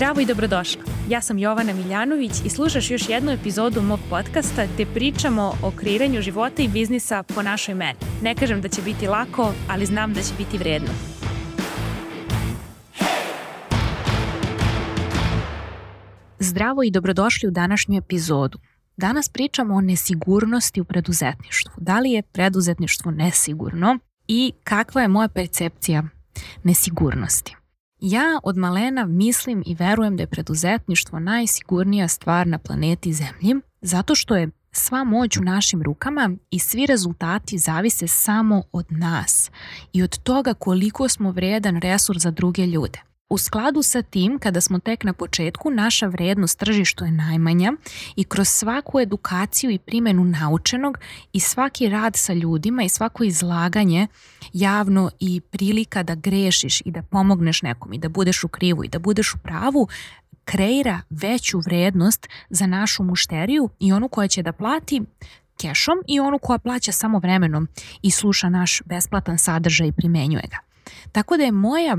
Zdravo i dobrodošla. Ja sam Jovana Miljanović i slušaš još jednu epizodu mog podcasta gde pričamo o kreiranju života i biznisa po našoj meni. Ne kažem da će biti lako, ali znam da će biti vredno. Zdravo i dobrodošli u današnju epizodu. Danas pričamo o nesigurnosti u preduzetništvu. Da li je preduzetništvo nesigurno i kakva je moja percepcija nesigurnosti? Ja od malena mislim i verujem da je preduzetništvo najsigurnija stvar na planeti Zemlji, zato što je sva moć u našim rukama i svi rezultati zavise samo od nas i od toga koliko smo vredan resurs za druge ljude. U skladu sa tim, kada smo tek na početku, naša vrednost tržištu je najmanja i kroz svaku edukaciju i primenu naučenog i svaki rad sa ljudima i svako izlaganje javno i prilika da grešiš i da pomogneš nekom i da budeš u krivu i da budeš u pravu, kreira veću vrednost za našu mušteriju i onu koja će da plati kešom i onu koja plaća samo vremenom i sluša naš besplatan sadržaj i primenjuje ga. Tako da je moja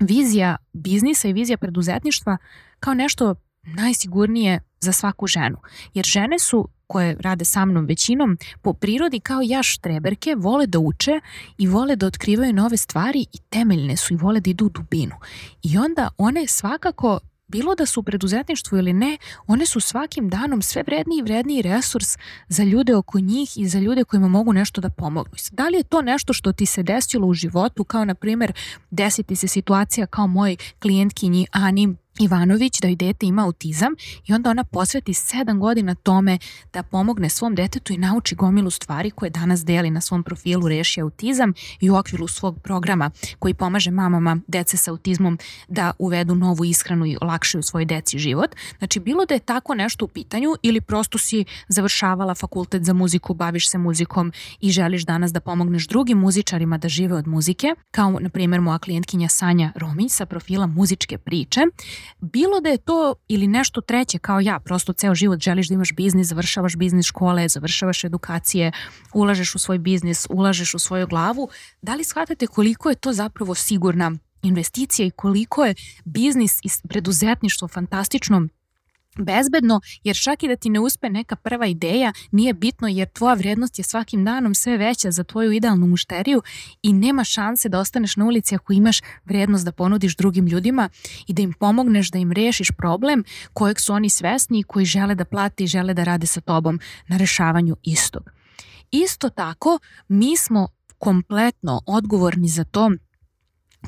vizija biznisa i vizija preduzetništva kao nešto najsigurnije za svaku ženu. Jer žene su koje rade sa mnom većinom, po prirodi kao ja štreberke vole da uče i vole da otkrivaju nove stvari i temeljne su i vole da idu u dubinu. I onda one svakako bilo da su u preduzetništvu ili ne, one su svakim danom sve vredniji i vredniji resurs za ljude oko njih i za ljude kojima mogu nešto da pomognu. Da li je to nešto što ti se desilo u životu, kao na primer desiti se situacija kao moj klijentkinji Ani Ivanović da joj dete ima autizam i onda ona posveti sedam godina tome da pomogne svom detetu i nauči gomilu stvari koje danas deli na svom profilu Reši autizam i u okviru svog programa koji pomaže mamama dece sa autizmom da uvedu novu ishranu i olakšaju svoj deci život. Znači, bilo da je tako nešto u pitanju ili prosto si završavala fakultet za muziku, baviš se muzikom i želiš danas da pomogneš drugim muzičarima da žive od muzike, kao na primjer moja klijentkinja Sanja Romić sa profila muzičke priče, Bilo da je to ili nešto treće kao ja, prosto ceo život želiš da imaš biznis, završavaš biznis škole, završavaš edukacije, ulažeš u svoj biznis, ulažeš u svoju glavu, da li shvatate koliko je to zapravo sigurna investicija i koliko je biznis i preduzetništvo fantastično bezbedno, jer čak i da ti ne uspe neka prva ideja, nije bitno jer tvoja vrednost je svakim danom sve veća za tvoju idealnu mušteriju i nema šanse da ostaneš na ulici ako imaš vrednost da ponudiš drugim ljudima i da im pomogneš da im rešiš problem kojeg su oni svesni i koji žele da plati i žele da rade sa tobom na rešavanju istog. Isto tako, mi smo kompletno odgovorni za to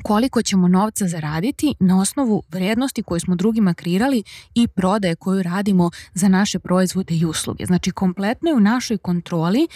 koliko ćemo novca zaraditi na osnovu vrednosti koju smo drugima kreirali i prodaje koju radimo za naše proizvode i usluge. Znači, kompletno je u našoj kontroli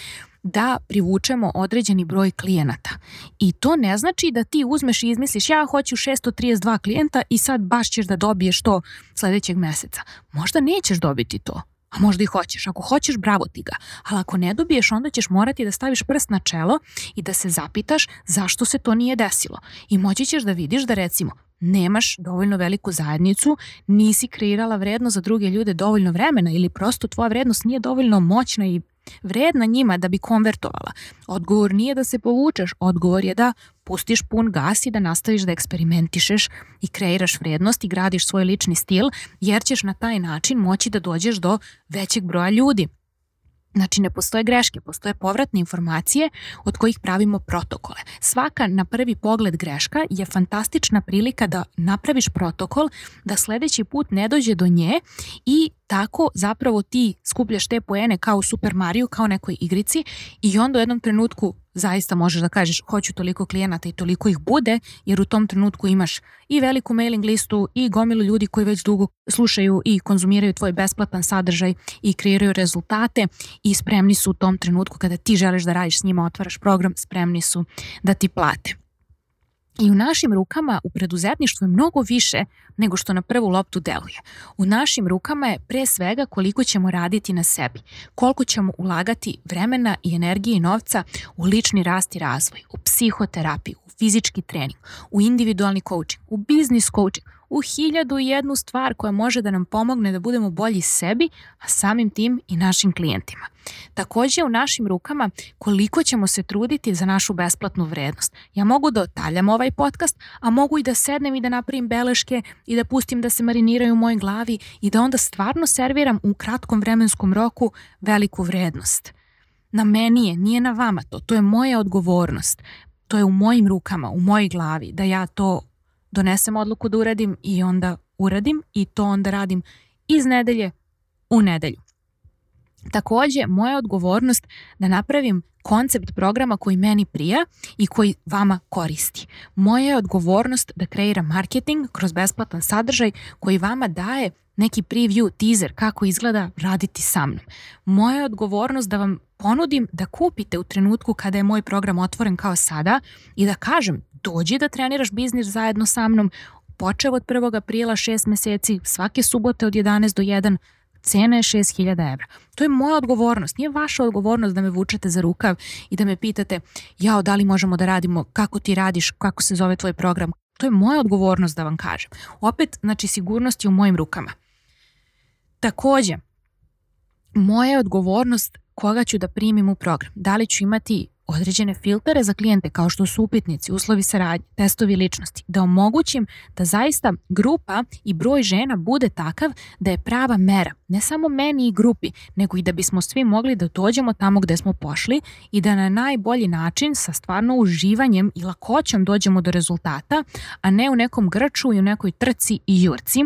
da privučemo određeni broj klijenata. I to ne znači da ti uzmeš i izmisliš ja hoću 632 klijenta i sad baš ćeš da dobiješ to sledećeg meseca. Možda nećeš dobiti to, A možda i hoćeš. Ako hoćeš, bravo ti ga. Ali ako ne dobiješ, onda ćeš morati da staviš prst na čelo i da se zapitaš zašto se to nije desilo. I moći ćeš da vidiš da recimo nemaš dovoljno veliku zajednicu, nisi kreirala vrednost za druge ljude dovoljno vremena ili prosto tvoja vrednost nije dovoljno moćna i Vredna njima da bi konvertovala. Odgovor nije da se povučeš, odgovor je da pustiš pun gas i da nastaviš da eksperimentišeš i kreiraš vrednost i gradiš svoj lični stil, jer ćeš na taj način moći da dođeš do većeg broja ljudi. Znači, ne postoje greške, postoje povratne informacije od kojih pravimo protokole. Svaka na prvi pogled greška je fantastična prilika da napraviš protokol, da sledeći put ne dođe do nje i tako zapravo ti skupljaš te poene kao u Super Mario, kao nekoj igrici i onda u jednom trenutku zaista možeš da kažeš hoću toliko klijenata i toliko ih bude, jer u tom trenutku imaš i veliku mailing listu i gomilu ljudi koji već dugo slušaju i konzumiraju tvoj besplatan sadržaj i kreiraju rezultate i spremni su u tom trenutku kada ti želiš da radiš s njima, otvaraš program, spremni su da ti plate. I u našim rukama u preduzetništvu je mnogo više nego što na prvu loptu deluje. U našim rukama je pre svega koliko ćemo raditi na sebi, koliko ćemo ulagati vremena i energije i novca u lični rast i razvoj, u psihoterapiju, u fizički trening, u individualni coaching, u biznis coaching, u hiljadu jednu stvar koja može da nam pomogne da budemo bolji sebi, a samim tim i našim klijentima. Takođe u našim rukama koliko ćemo se truditi za našu besplatnu vrednost. Ja mogu da otaljam ovaj podcast, a mogu i da sednem i da napravim beleške i da pustim da se mariniraju u mojoj glavi i da onda stvarno serviram u kratkom vremenskom roku veliku vrednost. Na meni je, nije na vama to, to je moja odgovornost. To je u mojim rukama, u mojoj glavi, da ja to donesem odluku da uradim i onda uradim i to onda radim iz nedelje u nedelju. Takođe, moja odgovornost da napravim koncept programa koji meni prija i koji vama koristi. Moja je odgovornost da kreiram marketing kroz besplatan sadržaj koji vama daje neki preview, teaser, kako izgleda raditi sa mnom. Moja je odgovornost da vam ponudim da kupite u trenutku kada je moj program otvoren kao sada i da kažem dođi da treniraš biznis zajedno sa mnom, počeo od 1. aprila 6 meseci, svake subote od 11 do 1, cena je 6000 evra. To je moja odgovornost, nije vaša odgovornost da me vučete za rukav i da me pitate jao, da li možemo da radimo, kako ti radiš, kako se zove tvoj program. To je moja odgovornost da vam kažem. Opet, znači, sigurnost je u mojim rukama. Takođe, moja je odgovornost koga ću da primim u program. Da li ću imati određene filtere za klijente kao što su upitnici, uslovi saradnje, testovi ličnosti, da omogućim da zaista grupa i broj žena bude takav da je prava mera, ne samo meni i grupi, nego i da bismo svi mogli da dođemo tamo gde smo pošli i da na najbolji način sa stvarno uživanjem i lakoćom dođemo do rezultata, a ne u nekom grču i u nekoj trci i jurci,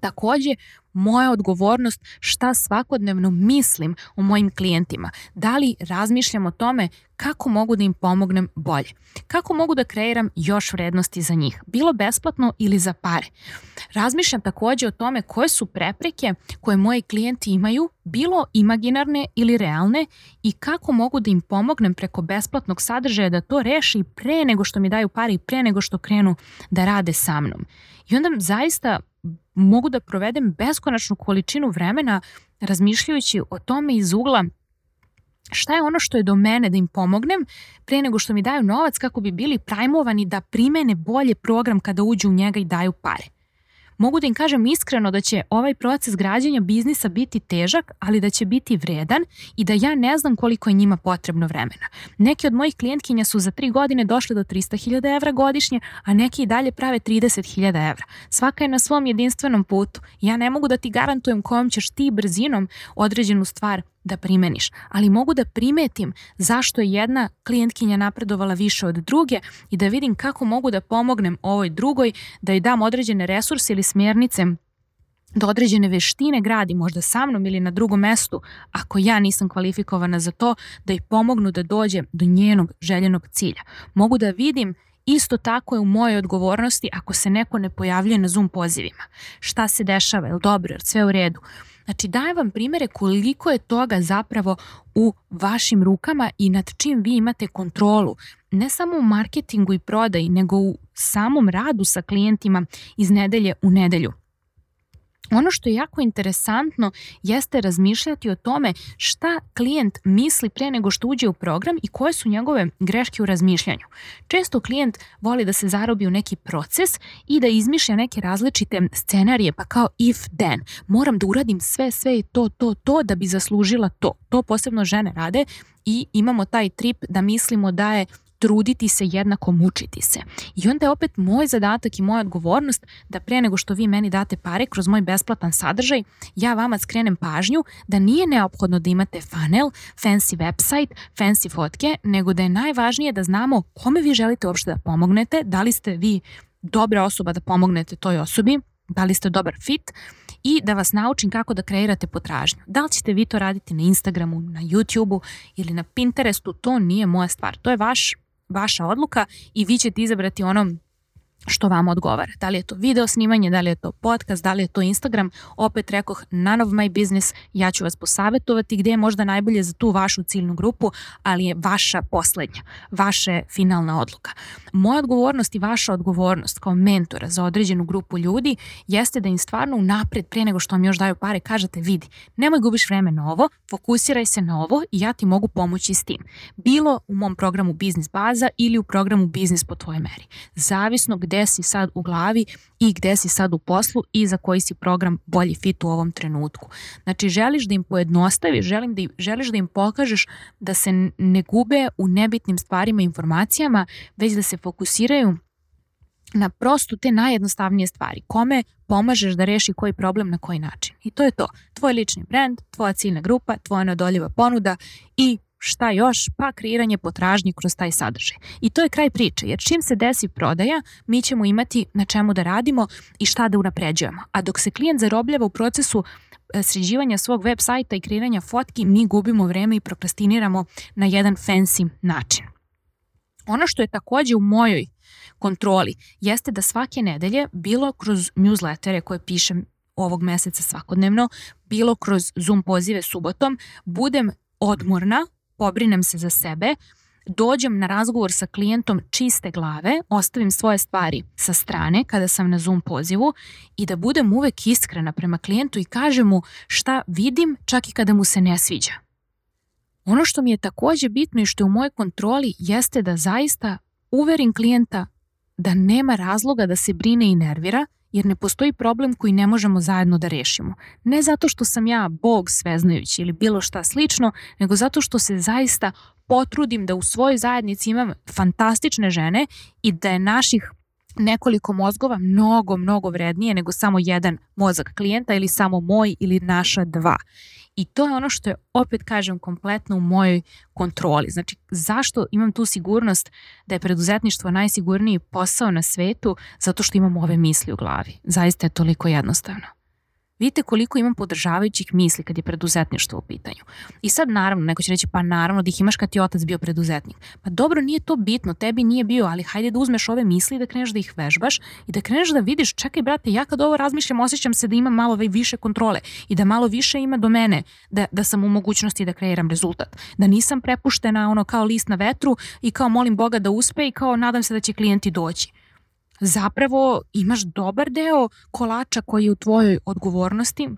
Takođe, moja odgovornost šta svakodnevno mislim o mojim klijentima. Da li razmišljam o tome kako mogu da im pomognem bolje? Kako mogu da kreiram još vrednosti za njih? Bilo besplatno ili za pare? Razmišljam takođe o tome koje su prepreke koje moji klijenti imaju, bilo imaginarne ili realne i kako mogu da im pomognem preko besplatnog sadržaja da to reši pre nego što mi daju pare i pre nego što krenu da rade sa mnom. I onda zaista mogu da provedem beskonačnu količinu vremena razmišljajući o tome iz ugla šta je ono što je do mene da im pomognem pre nego što mi daju novac kako bi bili primovani da primene bolje program kada uđu u njega i daju pare. Mogu da im kažem iskreno da će ovaj proces građenja biznisa biti težak, ali da će biti vredan i da ja ne znam koliko je njima potrebno vremena. Neki od mojih klijentkinja su za tri godine došle do 300.000 evra godišnje, a neki i dalje prave 30.000 evra. Svaka je na svom jedinstvenom putu. Ja ne mogu da ti garantujem kojom ćeš ti brzinom određenu stvar da primeniš, ali mogu da primetim zašto je jedna klijentkinja napredovala više od druge i da vidim kako mogu da pomognem ovoj drugoj, da joj dam određene resurse ili smjernice da određene veštine gradi možda sa mnom ili na drugom mestu, ako ja nisam kvalifikovana za to, da joj pomognu da dođe do njenog željenog cilja. Mogu da vidim Isto tako je u mojoj odgovornosti ako se neko ne pojavljuje na Zoom pozivima. Šta se dešava? Je li dobro? Je li sve u redu? Znači dajem vam primere koliko je toga zapravo u vašim rukama i nad čim vi imate kontrolu. Ne samo u marketingu i prodaji, nego u samom radu sa klijentima iz nedelje u nedelju. Ono što je jako interesantno jeste razmišljati o tome šta klijent misli pre nego što uđe u program i koje su njegove greške u razmišljanju. Često klijent voli da se zarobi u neki proces i da izmišlja neke različite scenarije, pa kao if then, moram da uradim sve, sve i to, to, to da bi zaslužila to. To posebno žene rade i imamo taj trip da mislimo da je truditi se jednako mučiti se. I onda je opet moj zadatak i moja odgovornost da pre nego što vi meni date pare kroz moj besplatan sadržaj, ja vama skrenem pažnju da nije neophodno da imate funnel, fancy website, fancy fotke, nego da je najvažnije da znamo kome vi želite uopšte da pomognete, da li ste vi dobra osoba da pomognete toj osobi, da li ste dobar fit i da vas naučim kako da kreirate potražnju. Da li ćete vi to raditi na Instagramu, na YouTubeu ili na Pinterestu, to nije moja stvar. To je vaš vaša odluka i vi ćete izabrati ono što vam odgovara. Da li je to video snimanje, da li je to podcast, da li je to Instagram, opet rekoh none of my business, ja ću vas posavetovati gde je možda najbolje za tu vašu ciljnu grupu, ali je vaša poslednja, vaša finalna odluka. Moja odgovornost i vaša odgovornost kao mentora za određenu grupu ljudi jeste da im stvarno unapred pre nego što vam još daju pare kažete vidi, nemoj gubiš vreme na ovo, fokusiraj se na ovo i ja ti mogu pomoći s tim. Bilo u mom programu Biznis baza ili u programu Biznis po tvojoj meri. Zavisno gde si sad u glavi i gde si sad u poslu i za koji si program bolji fit u ovom trenutku. Znači želiš da im pojednostaviš, želim da im, želiš da im pokažeš da se ne gube u nebitnim stvarima i informacijama, već da se fokusiraju na prosto te najjednostavnije stvari. Kome pomažeš da reši koji problem na koji način. I to je to. Tvoj lični brand, tvoja ciljna grupa, tvoja neodoljiva ponuda i šta još, pa kreiranje potražnje kroz taj sadržaj. I to je kraj priče, jer čim se desi prodaja, mi ćemo imati na čemu da radimo i šta da unapređujemo. A dok se klijent zarobljava u procesu e, sređivanja svog web sajta i kreiranja fotki, mi gubimo vreme i prokrastiniramo na jedan fancy način. Ono što je takođe u mojoj kontroli jeste da svake nedelje, bilo kroz newslettere koje pišem ovog meseca svakodnevno, bilo kroz Zoom pozive subotom, budem odmorna pobrinem se za sebe, dođem na razgovor sa klijentom čiste glave, ostavim svoje stvari sa strane kada sam na Zoom pozivu i da budem uvek iskrena prema klijentu i kažem mu šta vidim čak i kada mu se ne sviđa. Ono što mi je takođe bitno i što je u mojoj kontroli jeste da zaista uverim klijenta da nema razloga da se brine i nervira jer ne postoji problem koji ne možemo zajedno da rešimo. Ne zato što sam ja bog sveznajući ili bilo šta slično, nego zato što se zaista potrudim da u svojoj zajednici imam fantastične žene i da je naših nekoliko mozgova mnogo, mnogo vrednije nego samo jedan mozak klijenta ili samo moj ili naša dva. I to je ono što je, opet kažem, kompletno u mojoj kontroli. Znači, zašto imam tu sigurnost da je preduzetništvo najsigurniji posao na svetu? Zato što imam ove misli u glavi. Zaista je toliko jednostavno. Vidite koliko imam podržavajućih misli kad je preduzetništvo u pitanju. I sad naravno, neko će reći, pa naravno da ih imaš kad ti otac bio preduzetnik. Pa dobro, nije to bitno, tebi nije bio, ali hajde da uzmeš ove misli i da kreneš da ih vežbaš i da kreneš da vidiš, čekaj brate, ja kad ovo razmišljam, osjećam se da imam malo više kontrole i da malo više ima do mene, da, da sam u mogućnosti da kreiram rezultat. Da nisam prepuštena ono kao list na vetru i kao molim Boga da uspe i kao nadam se da će klijenti doći zapravo imaš dobar deo kolača koji je u tvojoj odgovornosti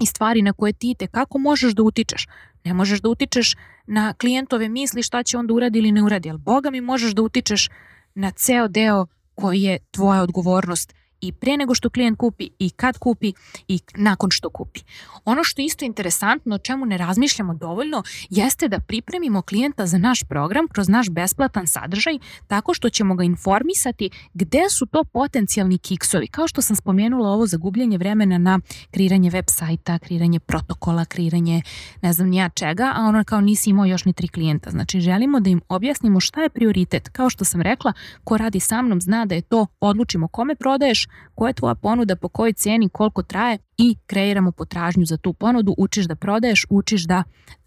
i stvari na koje ti te kako možeš da utičeš. Ne možeš da utičeš na klijentove misli šta će on da uradi ili ne uradi, ali boga mi možeš da utičeš na ceo deo koji je tvoja odgovornost i pre nego što klijent kupi i kad kupi i nakon što kupi. Ono što je isto interesantno, o čemu ne razmišljamo dovoljno, jeste da pripremimo klijenta za naš program kroz naš besplatan sadržaj tako što ćemo ga informisati gde su to potencijalni kiksovi. Kao što sam spomenula ovo zagubljanje vremena na kreiranje web sajta, kreiranje protokola, kreiranje ne znam nija čega, a ono kao nisi imao još ni tri klijenta. Znači želimo da im objasnimo šta je prioritet. Kao što sam rekla, ko radi sa mnom zna da je to odlučimo kome prodaješ, koja je tvoja ponuda, po kojoj ceni, koliko traje i kreiramo potražnju za tu ponudu, učiš da prodaješ, učiš da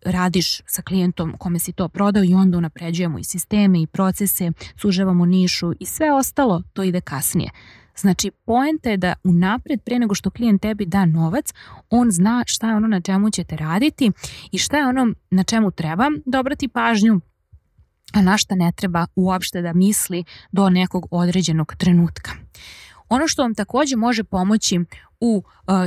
radiš sa klijentom kome si to prodao i onda unapređujemo i sisteme i procese, sužavamo nišu i sve ostalo, to ide kasnije. Znači, poenta je da unapred pre nego što klijent tebi da novac, on zna šta je ono na čemu ćete raditi i šta je ono na čemu treba da obrati pažnju, a na šta ne treba uopšte da misli do nekog određenog trenutka. Ono što vam takođe može pomoći u uh,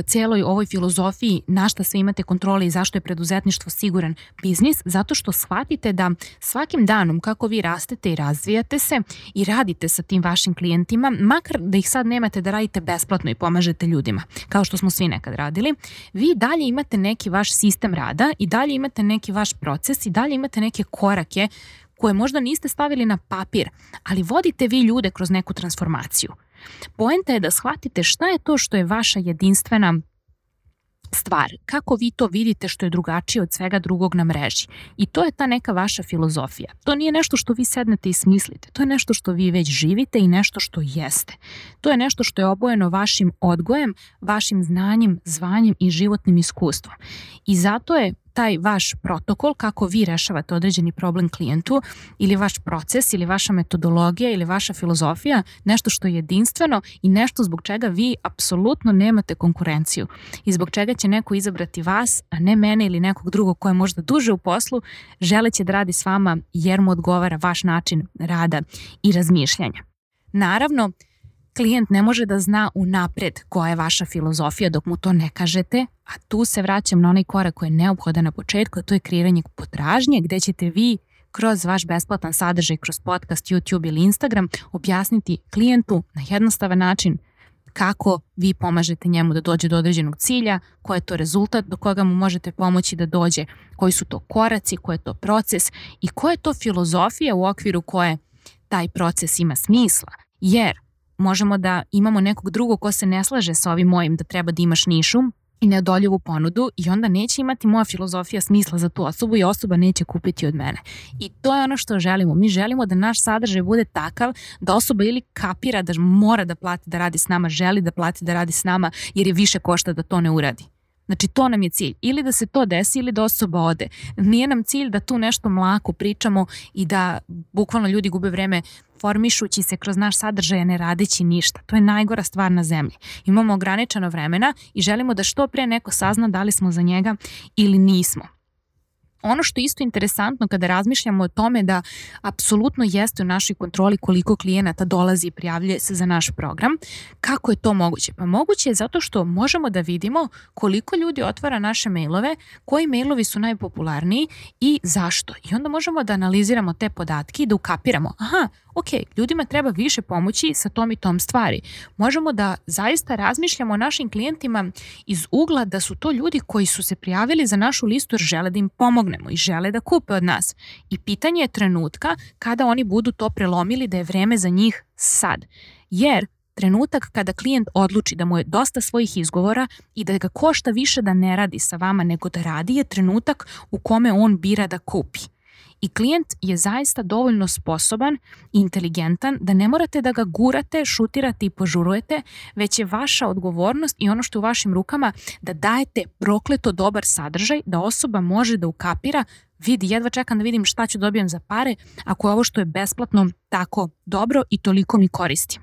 celoj ovoj filozofiji na šta sve imate kontrole i zašto je preduzetništvo siguran biznis, zato što shvatite da svakim danom kako vi rastete i razvijate se i radite sa tim vašim klijentima, makar da ih sad nemate da radite besplatno i pomažete ljudima, kao što smo svi nekad radili, vi dalje imate neki vaš sistem rada i dalje imate neki vaš proces i dalje imate neke korake koje možda niste stavili na papir, ali vodite vi ljude kroz neku transformaciju. Poenta je da shvatite šta je to što je vaša jedinstvena stvar, kako vi to vidite što je drugačije od svega drugog na mreži. I to je ta neka vaša filozofija. To nije nešto što vi sednete i smislite, to je nešto što vi već živite i nešto što jeste. To je nešto što je obojeno vašim odgojem, vašim znanjem, zvanjem i životnim iskustvom. I zato je taj vaš protokol, kako vi rešavate određeni problem klijentu ili vaš proces ili vaša metodologija ili vaša filozofija, nešto što je jedinstveno i nešto zbog čega vi apsolutno nemate konkurenciju i zbog čega će neko izabrati vas, a ne mene ili nekog drugog ko je možda duže u poslu, želeće da radi s vama jer mu odgovara vaš način rada i razmišljanja. Naravno, klijent ne može da zna unapred koja je vaša filozofija dok mu to ne kažete, a tu se vraćam na onaj korak koji je neophodan na početku, a to je kreiranje potražnje gde ćete vi kroz vaš besplatan sadržaj, kroz podcast, YouTube ili Instagram objasniti klijentu na jednostavan način kako vi pomažete njemu da dođe do određenog cilja, koji je to rezultat do koga mu možete pomoći da dođe, koji su to koraci, koji je to proces i koja je to filozofija u okviru koje taj proces ima smisla. Jer možemo da imamo nekog drugog ko se ne slaže sa ovim mojim da treba da imaš nišu i neodoljivu ponudu i onda neće imati moja filozofija smisla za tu osobu i osoba neće kupiti od mene. I to je ono što želimo. Mi želimo da naš sadržaj bude takav da osoba ili kapira da mora da plati da radi s nama, želi da plati da radi s nama jer je više košta da to ne uradi. Znači, to nam je cilj. Ili da se to desi ili da osoba ode. Nije nam cilj da tu nešto mlako pričamo i da bukvalno ljudi gube vreme formišući se kroz naš sadržaj, ne radeći ništa. To je najgora stvar na zemlji. Imamo ograničeno vremena i želimo da što pre neko sazna da li smo za njega ili nismo ono što je isto interesantno kada razmišljamo o tome da apsolutno jeste u našoj kontroli koliko klijenata dolazi i prijavljuje se za naš program, kako je to moguće? Pa moguće je zato što možemo da vidimo koliko ljudi otvara naše mailove, koji mailovi su najpopularniji i zašto. I onda možemo da analiziramo te podatke i da ukapiramo, aha, ok, ljudima treba više pomoći sa tom i tom stvari. Možemo da zaista razmišljamo o našim klijentima iz ugla da su to ljudi koji su se prijavili za našu listu jer žele da im pomognemo i žele da kupe od nas. I pitanje je trenutka kada oni budu to prelomili da je vreme za njih sad. Jer trenutak kada klijent odluči da mu je dosta svojih izgovora i da ga košta više da ne radi sa vama nego da radi je trenutak u kome on bira da kupi i klijent je zaista dovoljno sposoban inteligentan da ne morate da ga gurate, šutirate i požurujete, već je vaša odgovornost i ono što je u vašim rukama da dajete prokleto dobar sadržaj da osoba može da ukapira vidi, jedva čekam da vidim šta ću dobijem za pare ako je ovo što je besplatno tako dobro i toliko mi koristi.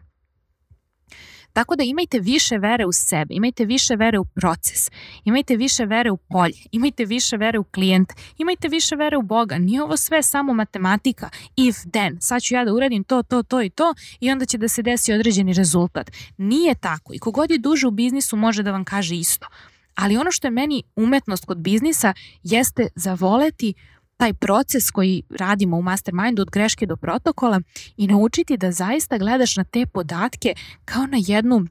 Tako da imajte više vere u sebe, imajte više vere u proces, imajte više vere u polje, imajte više vere u klijent, imajte više vere u Boga. Nije ovo sve samo matematika. If then, sad ću ja da uradim to, to, to i to i onda će da se desi određeni rezultat. Nije tako i kogod je duže u biznisu može da vam kaže isto. Ali ono što je meni umetnost kod biznisa jeste zavoleti taj proces koji radimo u mastermindu od greške do protokola i naučiti da zaista gledaš na te podatke kao na jednu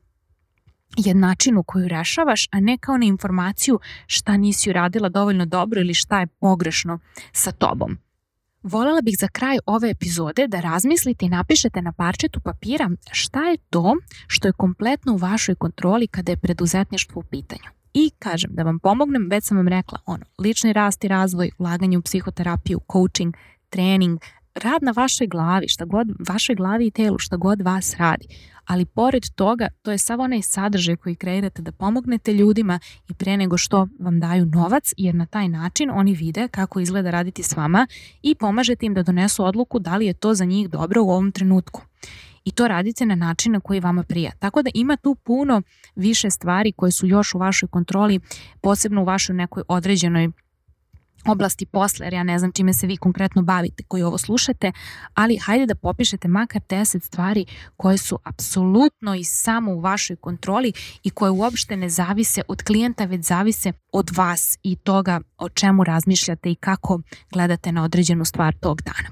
jednačinu koju rešavaš, a ne kao na informaciju šta nisi uradila dovoljno dobro ili šta je pogrešno sa tobom. Volela bih za kraj ove epizode da razmislite i napišete na parčetu papira šta je to što je kompletno u vašoj kontroli kada je preduzetništvo u pitanju. I kažem, da vam pomognem, već sam vam rekla, ono, lični rast i razvoj, ulaganje u psihoterapiju, coaching, trening, rad na vašoj glavi, šta god, vašoj glavi i telu, šta god vas radi. Ali pored toga, to je samo onaj sadržaj koji kreirate da pomognete ljudima i pre nego što vam daju novac, jer na taj način oni vide kako izgleda raditi s vama i pomažete im da donesu odluku da li je to za njih dobro u ovom trenutku i to radite na način na koji vama prija. Tako da ima tu puno više stvari koje su još u vašoj kontroli, posebno u vašoj nekoj određenoj oblasti posle, jer ja ne znam čime se vi konkretno bavite koji ovo slušate, ali hajde da popišete makar 10 stvari koje su apsolutno i samo u vašoj kontroli i koje uopšte ne zavise od klijenta, već zavise od vas i toga o čemu razmišljate i kako gledate na određenu stvar tog dana.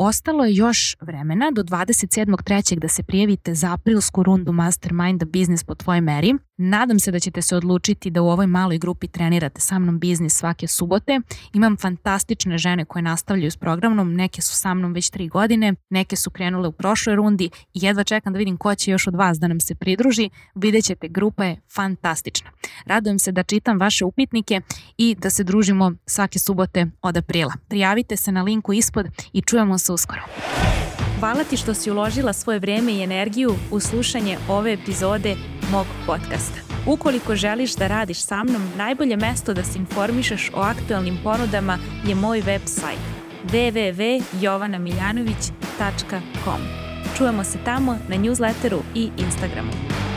Ostalo je još vremena do 27.3. da se prijavite za aprilsku rundu Masterminda Business po tvojoj meri. Nadam se da ćete se odlučiti da u ovoj maloj grupi trenirate sa mnom biznis svake subote. Imam fantastične žene koje nastavljaju s programom, neke su sa mnom već tri godine, neke su krenule u prošloj rundi i jedva čekam da vidim ko će još od vas da nam se pridruži. Vidjet ćete, grupa je fantastična. Radujem se da čitam vaše upitnike i da se družimo svake subote od aprila. Prijavite se na linku ispod i čujemo se uskoro. Hvala ti što si uložila svoje vreme i energiju u slušanje ove epizode mog podcasta. Ukoliko želiš da radiš sa mnom, najbolje mesto da se informišeš o aktuelnim ponudama je moj web sajt www.jovanamiljanović.com. Čujemo se tamo na newsletteru i Instagramu.